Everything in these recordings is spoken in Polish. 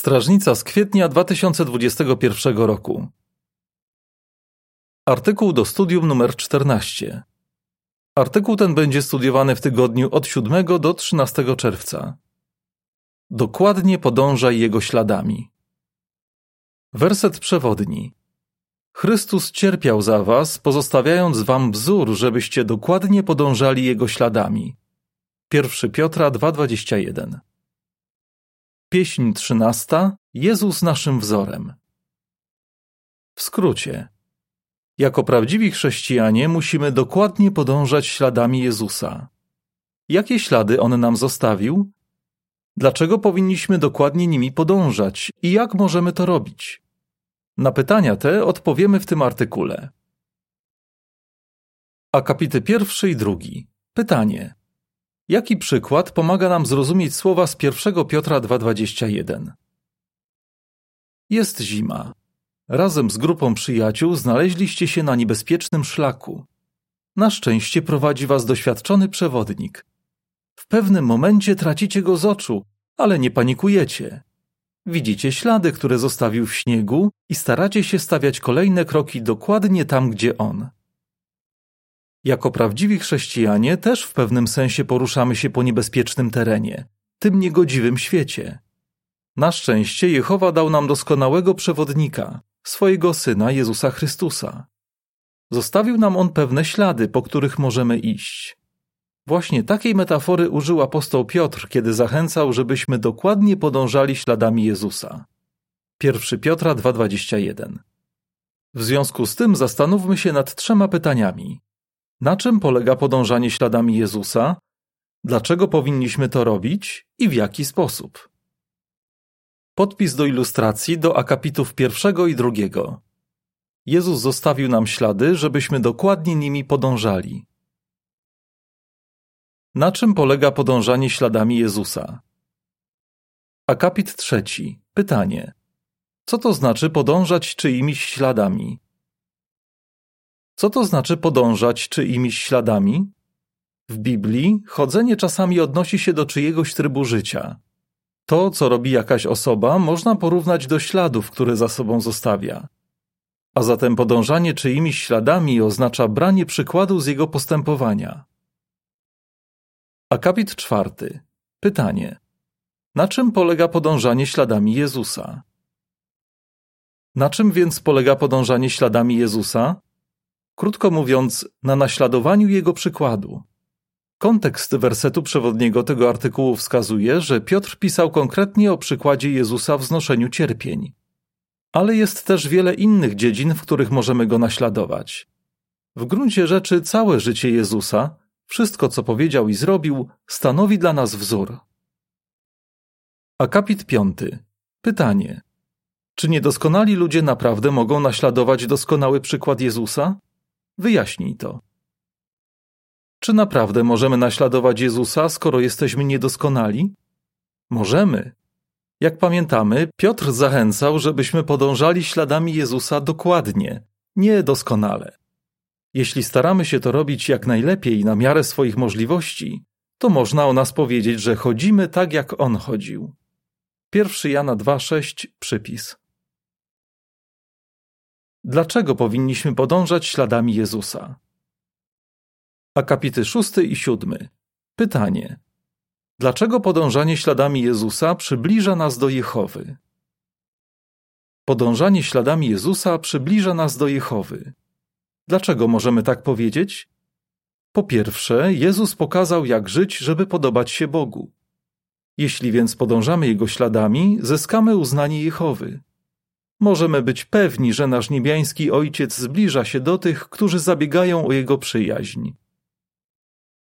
Strażnica z kwietnia 2021 roku. Artykuł do studium numer 14. Artykuł ten będzie studiowany w tygodniu od 7 do 13 czerwca. Dokładnie podążaj jego śladami. Werset przewodni. Chrystus cierpiał za was, pozostawiając wam wzór, żebyście dokładnie podążali jego śladami. 1 Piotra 2:21. Pieśń trzynasta. Jezus naszym wzorem. W skrócie. Jako prawdziwi chrześcijanie musimy dokładnie podążać śladami Jezusa. Jakie ślady On nam zostawił? Dlaczego powinniśmy dokładnie nimi podążać i jak możemy to robić? Na pytania te odpowiemy w tym artykule. Akapity pierwszy i drugi. Pytanie. Jaki przykład pomaga nam zrozumieć słowa z 1 Piotra 2:21? Jest zima. Razem z grupą przyjaciół znaleźliście się na niebezpiecznym szlaku. Na szczęście prowadzi was doświadczony przewodnik. W pewnym momencie tracicie go z oczu, ale nie panikujecie. Widzicie ślady, które zostawił w śniegu i staracie się stawiać kolejne kroki dokładnie tam, gdzie on. Jako prawdziwi chrześcijanie też w pewnym sensie poruszamy się po niebezpiecznym terenie, tym niegodziwym świecie. Na szczęście Jehowa dał nam doskonałego przewodnika, swojego Syna Jezusa Chrystusa. Zostawił nam On pewne ślady, po których możemy iść. Właśnie takiej metafory użył apostoł Piotr, kiedy zachęcał, żebyśmy dokładnie podążali śladami Jezusa. 1 Piotra 2:21. W związku z tym zastanówmy się nad trzema pytaniami. Na czym polega podążanie śladami Jezusa? Dlaczego powinniśmy to robić i w jaki sposób? Podpis do ilustracji do akapitów pierwszego i drugiego. Jezus zostawił nam ślady, żebyśmy dokładnie nimi podążali. Na czym polega podążanie śladami Jezusa? Akapit trzeci. Pytanie. Co to znaczy podążać czyimiś śladami? Co to znaczy podążać czyimiś śladami? W Biblii chodzenie czasami odnosi się do czyjegoś trybu życia. To, co robi jakaś osoba, można porównać do śladów, które za sobą zostawia. A zatem podążanie czyimiś śladami oznacza branie przykładu z jego postępowania. Akapit czwarty. Pytanie. Na czym polega podążanie śladami Jezusa? Na czym więc polega podążanie śladami Jezusa? Krótko mówiąc, na naśladowaniu jego przykładu. Kontekst wersetu przewodniego tego artykułu wskazuje, że Piotr pisał konkretnie o przykładzie Jezusa w znoszeniu cierpień. Ale jest też wiele innych dziedzin, w których możemy go naśladować. W gruncie rzeczy całe życie Jezusa, wszystko co powiedział i zrobił, stanowi dla nas wzór. Akapit piąty. Pytanie. Czy niedoskonali ludzie naprawdę mogą naśladować doskonały przykład Jezusa? Wyjaśnij to. Czy naprawdę możemy naśladować Jezusa, skoro jesteśmy niedoskonali? Możemy. Jak pamiętamy, Piotr zachęcał, żebyśmy podążali śladami Jezusa dokładnie, nie doskonale. Jeśli staramy się to robić jak najlepiej na miarę swoich możliwości, to można o nas powiedzieć, że chodzimy tak, jak On chodził. 1 Jana 2,6 przypis. Dlaczego powinniśmy podążać śladami Jezusa? Akapity szósty i siódmy. Pytanie. Dlaczego podążanie śladami Jezusa przybliża nas do Jehowy? Podążanie śladami Jezusa przybliża nas do Jehowy. Dlaczego możemy tak powiedzieć? Po pierwsze, Jezus pokazał, jak żyć, żeby podobać się Bogu. Jeśli więc podążamy Jego śladami, zyskamy uznanie Jehowy. Możemy być pewni, że nasz niebiański Ojciec zbliża się do tych, którzy zabiegają o Jego przyjaźń.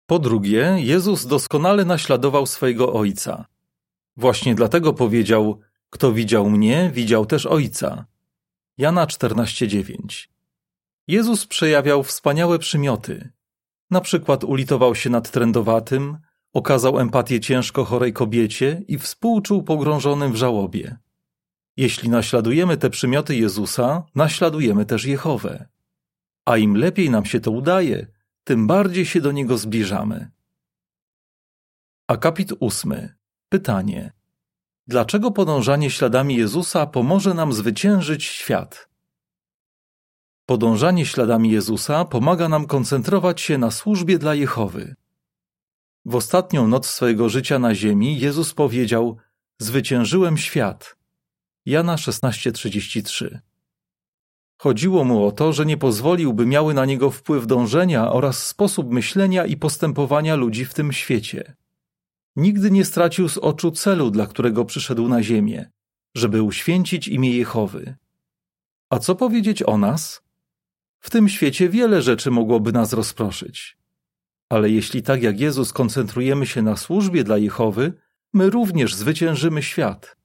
Po drugie, Jezus doskonale naśladował swojego Ojca. Właśnie dlatego powiedział: Kto widział mnie, widział też Ojca. Jana 14:9. Jezus przejawiał wspaniałe przymioty. Na przykład ulitował się nad trędowatym, okazał empatię ciężko chorej kobiecie i współczuł pogrążonym w żałobie. Jeśli naśladujemy te przymioty Jezusa, naśladujemy też Jehowę. A im lepiej nam się to udaje, tym bardziej się do Niego zbliżamy. Akapit ósmy. Pytanie. Dlaczego podążanie śladami Jezusa pomoże nam zwyciężyć świat? Podążanie śladami Jezusa pomaga nam koncentrować się na służbie dla Jehowy. W ostatnią noc swojego życia na ziemi Jezus powiedział: Zwyciężyłem świat. Jana 16:33. Chodziło mu o to, że nie pozwolił, by miały na niego wpływ dążenia oraz sposób myślenia i postępowania ludzi w tym świecie. Nigdy nie stracił z oczu celu, dla którego przyszedł na ziemię, żeby uświęcić imię Jehowy. A co powiedzieć o nas? W tym świecie wiele rzeczy mogłoby nas rozproszyć. Ale jeśli tak jak Jezus koncentrujemy się na służbie dla Jehowy, my również zwyciężymy świat.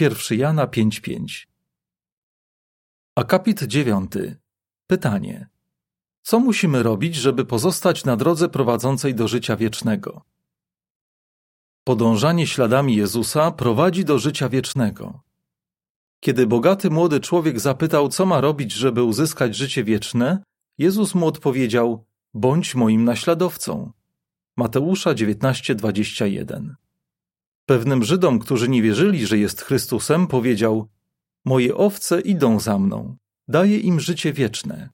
1 Jana 5:5 Akapit 9. Pytanie. Co musimy robić, żeby pozostać na drodze prowadzącej do życia wiecznego? Podążanie śladami Jezusa prowadzi do życia wiecznego. Kiedy bogaty młody człowiek zapytał, co ma robić, żeby uzyskać życie wieczne, Jezus mu odpowiedział: Bądź moim naśladowcą. Mateusza 19:21. Pewnym Żydom, którzy nie wierzyli, że jest Chrystusem, powiedział: Moje owce idą za mną, daję im życie wieczne.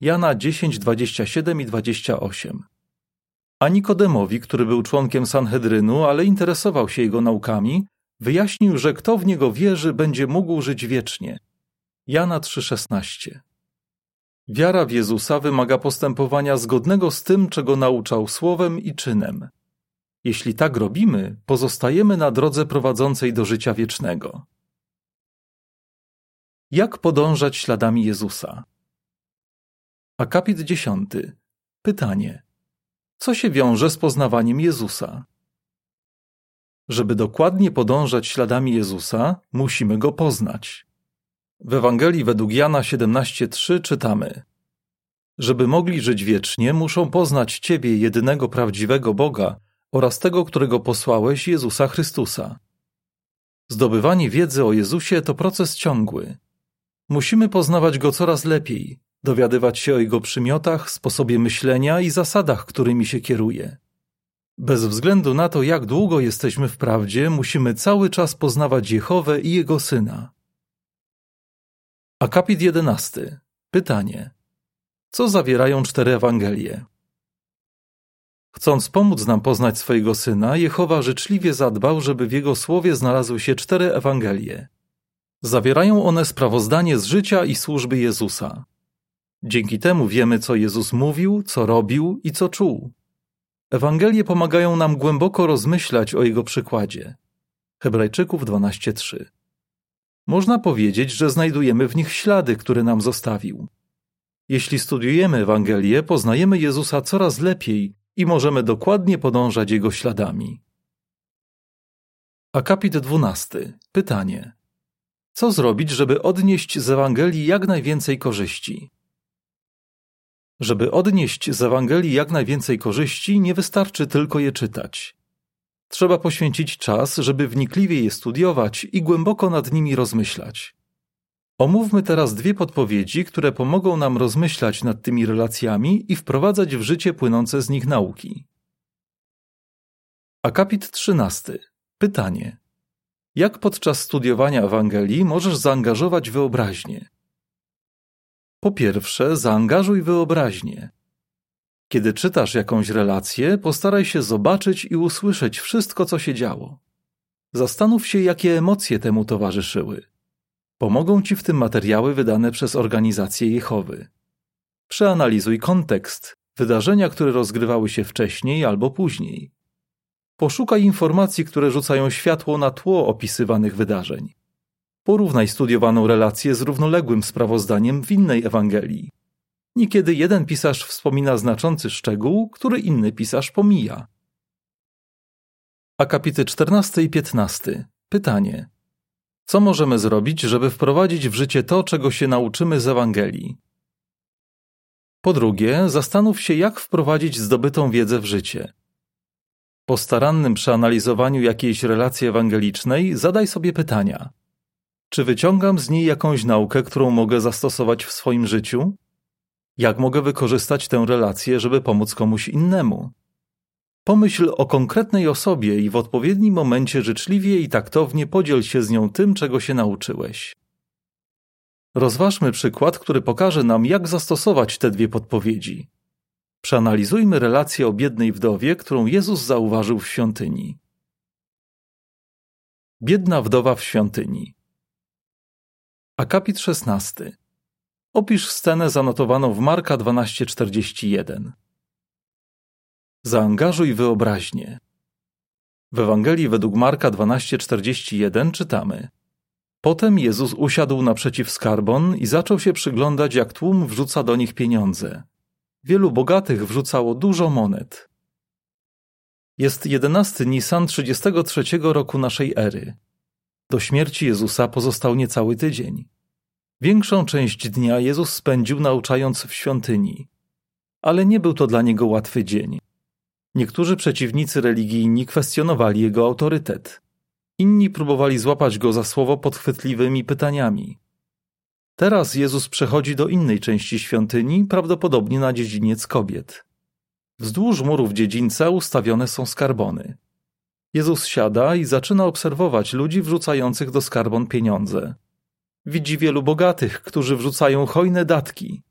Jana 10:27 i 28. A Nikodemowi, który był członkiem Sanhedrynu, ale interesował się jego naukami, wyjaśnił, że kto w niego wierzy, będzie mógł żyć wiecznie. Jana 3,16 Wiara w Jezusa wymaga postępowania zgodnego z tym, czego nauczał słowem i czynem. Jeśli tak robimy, pozostajemy na drodze prowadzącej do życia wiecznego. Jak podążać śladami Jezusa? Akapit 10. Pytanie. Co się wiąże z poznawaniem Jezusa? Żeby dokładnie podążać śladami Jezusa, musimy go poznać. W Ewangelii według Jana 17:3 czytamy: Żeby mogli żyć wiecznie, muszą poznać Ciebie, jedynego prawdziwego Boga oraz tego, którego posłałeś, Jezusa Chrystusa. Zdobywanie wiedzy o Jezusie to proces ciągły. Musimy poznawać go coraz lepiej, dowiadywać się o jego przymiotach, sposobie myślenia i zasadach, którymi się kieruje. Bez względu na to, jak długo jesteśmy w prawdzie, musimy cały czas poznawać Jehowę i Jego Syna. Akapit 11. Pytanie. Co zawierają cztery Ewangelie? Chcąc pomóc nam poznać swojego Syna, Jehowa życzliwie zadbał, żeby w Jego słowie znalazły się cztery Ewangelie. Zawierają one sprawozdanie z życia i służby Jezusa. Dzięki temu wiemy, co Jezus mówił, co robił i co czuł. Ewangelie pomagają nam głęboko rozmyślać o jego przykładzie. Hebrajczyków 12:3. Można powiedzieć, że znajdujemy w nich ślady, które nam zostawił. Jeśli studiujemy Ewangelię, poznajemy Jezusa coraz lepiej i możemy dokładnie podążać jego śladami. Akapit 12. Pytanie. Co zrobić, żeby odnieść z Ewangelii jak najwięcej korzyści? Żeby odnieść z Ewangelii jak najwięcej korzyści, nie wystarczy tylko je czytać. Trzeba poświęcić czas, żeby wnikliwie je studiować i głęboko nad nimi rozmyślać. Omówmy teraz dwie podpowiedzi, które pomogą nam rozmyślać nad tymi relacjami i wprowadzać w życie płynące z nich nauki. Akapit 13. Pytanie. Jak podczas studiowania Ewangelii możesz zaangażować wyobraźnię? Po pierwsze, zaangażuj wyobraźnię. Kiedy czytasz jakąś relację, postaraj się zobaczyć i usłyszeć wszystko, co się działo. Zastanów się, jakie emocje temu towarzyszyły. Pomogą ci w tym materiały wydane przez organizację Jehowy. Przeanalizuj kontekst, wydarzenia, które rozgrywały się wcześniej albo później. Poszukaj informacji, które rzucają światło na tło opisywanych wydarzeń. Porównaj studiowaną relację z równoległym sprawozdaniem w innej Ewangelii. Niekiedy jeden pisarz wspomina znaczący szczegół, który inny pisarz pomija. Akapity 14 i 15. Pytanie. Co możemy zrobić, żeby wprowadzić w życie to, czego się nauczymy z Ewangelii? Po drugie, zastanów się, jak wprowadzić zdobytą wiedzę w życie. Po starannym przeanalizowaniu jakiejś relacji ewangelicznej zadaj sobie pytania. Czy wyciągam z niej jakąś naukę, którą mogę zastosować w swoim życiu? Jak mogę wykorzystać tę relację, żeby pomóc komuś innemu? Pomyśl o konkretnej osobie i w odpowiednim momencie życzliwie i taktownie podziel się z nią tym, czego się nauczyłeś. Rozważmy przykład, który pokaże nam, jak zastosować te dwie podpowiedzi. Przeanalizujmy relację o biednej wdowie, którą Jezus zauważył w świątyni. Biedna wdowa w świątyni. Akapit 16. Opisz scenę zanotowaną w Marka 12:41. Zaangażuj wyobraźnię. W Ewangelii według Marka 12:41 czytamy: Potem Jezus usiadł naprzeciw skarbon i zaczął się przyglądać, jak tłum wrzuca do nich pieniądze. Wielu bogatych wrzucało dużo monet. Jest 11 Nisan 33 roku naszej ery. Do śmierci Jezusa pozostał niecały tydzień. Większą część dnia Jezus spędził nauczając w świątyni. Ale nie był to dla niego łatwy dzień. Niektórzy przeciwnicy religijni kwestionowali jego autorytet. Inni próbowali złapać go za słowo podchwytliwymi pytaniami. Teraz Jezus przechodzi do innej części świątyni, prawdopodobnie na dziedziniec kobiet. Wzdłuż murów dziedzińca ustawione są skarbony. Jezus siada i zaczyna obserwować ludzi wrzucających do skarbon pieniądze. Widzi wielu bogatych, którzy wrzucają hojne datki.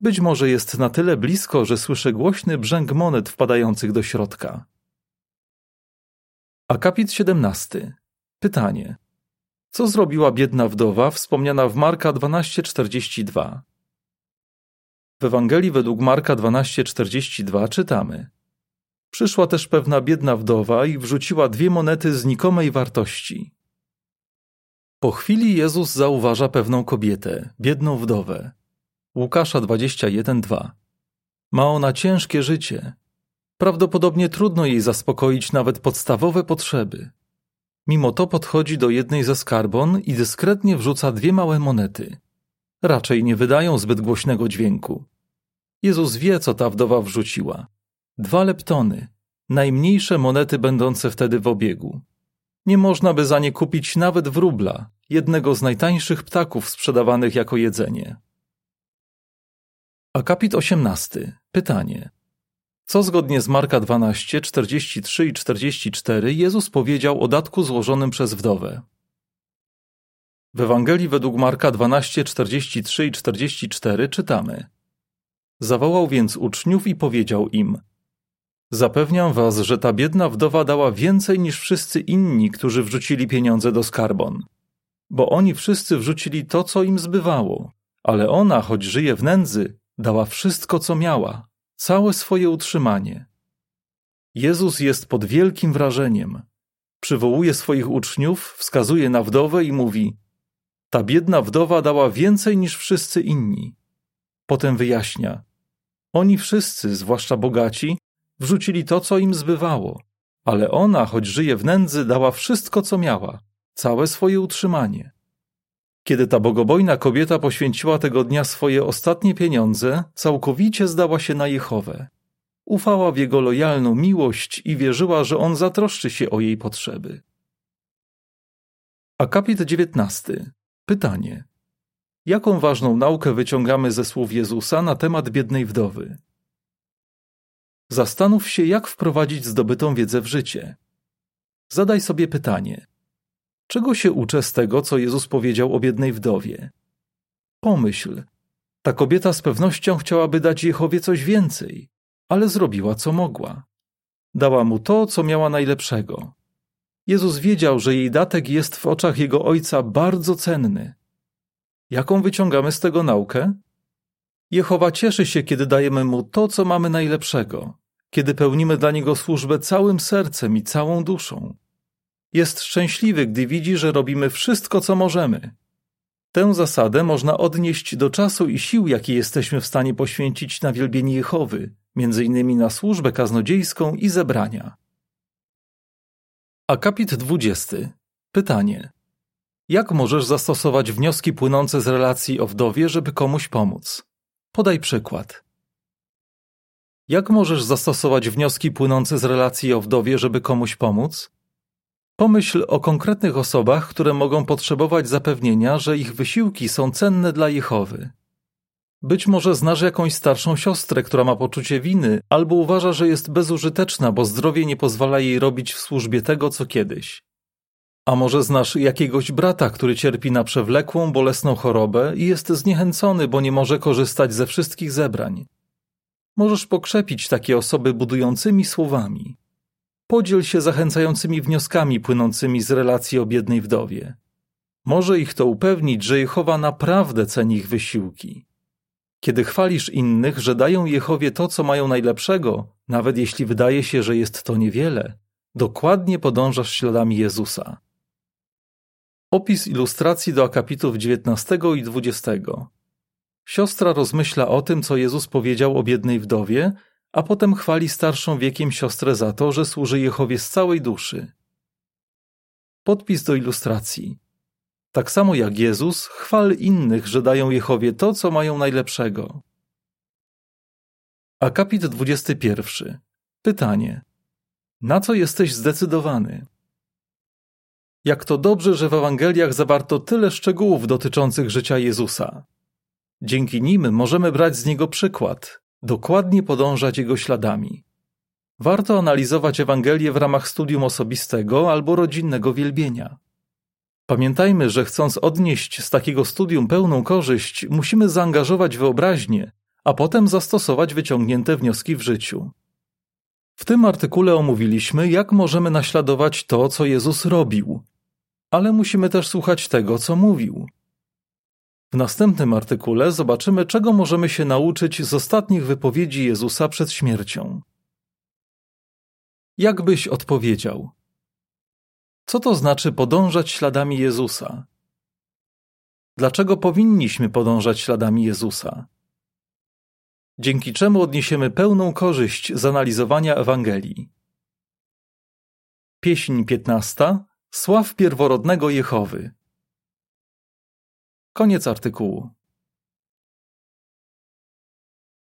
Być może jest na tyle blisko, że słyszy głośny brzęk monet wpadających do środka. Akapit 17. Pytanie. Co zrobiła biedna wdowa wspomniana w Marka 12:42? W Ewangelii według Marka 12:42 czytamy: Przyszła też pewna biedna wdowa i wrzuciła dwie monety znikomej wartości. Po chwili Jezus zauważa pewną kobietę, biedną wdowę. Łukasza 21:2. Ma ona ciężkie życie. Prawdopodobnie trudno jej zaspokoić nawet podstawowe potrzeby. Mimo to podchodzi do jednej ze skarbon i dyskretnie wrzuca dwie małe monety. Raczej nie wydają zbyt głośnego dźwięku. Jezus wie, co ta wdowa wrzuciła. Dwa leptony, najmniejsze monety będące wtedy w obiegu. Nie można by za nie kupić nawet wróbla, jednego z najtańszych ptaków sprzedawanych jako jedzenie. Akapit 18. Pytanie. Co zgodnie z Marka 12, 43 i 44 Jezus powiedział o datku złożonym przez wdowę? W Ewangelii według Marka 12, 43 i 44 czytamy: Zawołał więc uczniów i powiedział im: Zapewniam was, że ta biedna wdowa dała więcej niż wszyscy inni, którzy wrzucili pieniądze do skarbon. Bo oni wszyscy wrzucili to, co im zbywało, ale ona, choć żyje w nędzy, dała wszystko, co miała, całe swoje utrzymanie. Jezus jest pod wielkim wrażeniem. Przywołuje swoich uczniów, wskazuje na wdowę i mówi: Ta biedna wdowa dała więcej niż wszyscy inni. Potem wyjaśnia: Oni wszyscy, zwłaszcza bogaci, wrzucili to, co im zbywało, ale ona, choć żyje w nędzy, dała wszystko, co miała, całe swoje utrzymanie. Kiedy ta bogobojna kobieta poświęciła tego dnia swoje ostatnie pieniądze, całkowicie zdała się na Jehowę. Ufała w jego lojalną miłość i wierzyła, że on zatroszczy się o jej potrzeby. Akapit 19. Pytanie. Jaką ważną naukę wyciągamy ze słów Jezusa na temat biednej wdowy? Zastanów się, jak wprowadzić zdobytą wiedzę w życie. Zadaj sobie pytanie: czego się uczę z tego, co Jezus powiedział o biednej wdowie? Pomyśl, ta kobieta z pewnością chciałaby dać Jehowie coś więcej, ale zrobiła co mogła. Dała mu to, co miała najlepszego. Jezus wiedział, że jej datek jest w oczach jego ojca bardzo cenny. Jaką wyciągamy z tego naukę? Jehowa cieszy się, kiedy dajemy mu to, co mamy najlepszego, kiedy pełnimy dla niego służbę całym sercem i całą duszą. Jest szczęśliwy, gdy widzi, że robimy wszystko, co możemy. Tę zasadę można odnieść do czasu i sił, jakie jesteśmy w stanie poświęcić na wielbienie Jehowy, między innymi na służbę kaznodziejską i zebrania. Akapit 20. Pytanie. Jak możesz zastosować wnioski płynące z relacji o wdowie, żeby komuś pomóc? Podaj przykład. Jak możesz zastosować wnioski płynące z relacji o wdowie, żeby komuś pomóc? Pomyśl o konkretnych osobach, które mogą potrzebować zapewnienia, że ich wysiłki są cenne dla Jehowy. Być może znasz jakąś starszą siostrę, która ma poczucie winy, albo uważa, że jest bezużyteczna, bo zdrowie nie pozwala jej robić w służbie tego, co kiedyś. A może znasz jakiegoś brata, który cierpi na przewlekłą, bolesną chorobę i jest zniechęcony, bo nie może korzystać ze wszystkich zebrań. Możesz pokrzepić takie osoby budującymi słowami. Podziel się zachęcającymi wnioskami płynącymi z relacji o biednej wdowie. Może ich to upewnić, że Jehowa naprawdę ceni ich wysiłki. Kiedy chwalisz innych, że dają Jehowie to, co mają najlepszego, nawet jeśli wydaje się, że jest to niewiele, dokładnie podążasz śladami Jezusa. Opis ilustracji do akapitów 19 i 20. Siostra rozmyśla o tym, co Jezus powiedział o biednej wdowie, a potem chwali starszą wiekiem siostrę za to, że służy Jehowie z całej duszy. Podpis do ilustracji. Tak samo jak Jezus, chwal innych, że dają Jehowie to, co mają najlepszego. Akapit 21. Pytanie. Na co jesteś zdecydowany? Jak to dobrze, że w Ewangeliach zawarto tyle szczegółów dotyczących życia Jezusa. Dzięki nim możemy brać z niego przykład, dokładnie podążać jego śladami. Warto analizować Ewangelię w ramach studium osobistego albo rodzinnego wielbienia. Pamiętajmy, że chcąc odnieść z takiego studium pełną korzyść, musimy zaangażować wyobraźnię, a potem zastosować wyciągnięte wnioski w życiu. W tym artykule omówiliśmy, jak możemy naśladować to, co Jezus robił, ale musimy też słuchać tego, co mówił. W następnym artykule zobaczymy, czego możemy się nauczyć z ostatnich wypowiedzi Jezusa przed śmiercią. Jak byś odpowiedział? Co to znaczy podążać śladami Jezusa? Dlaczego powinniśmy podążać śladami Jezusa? Dzięki czemu odniesiemy pełną korzyść z analizowania Ewangelii. Pieśń 15. Sław pierworodnego Jehowy. Koniec artykułu.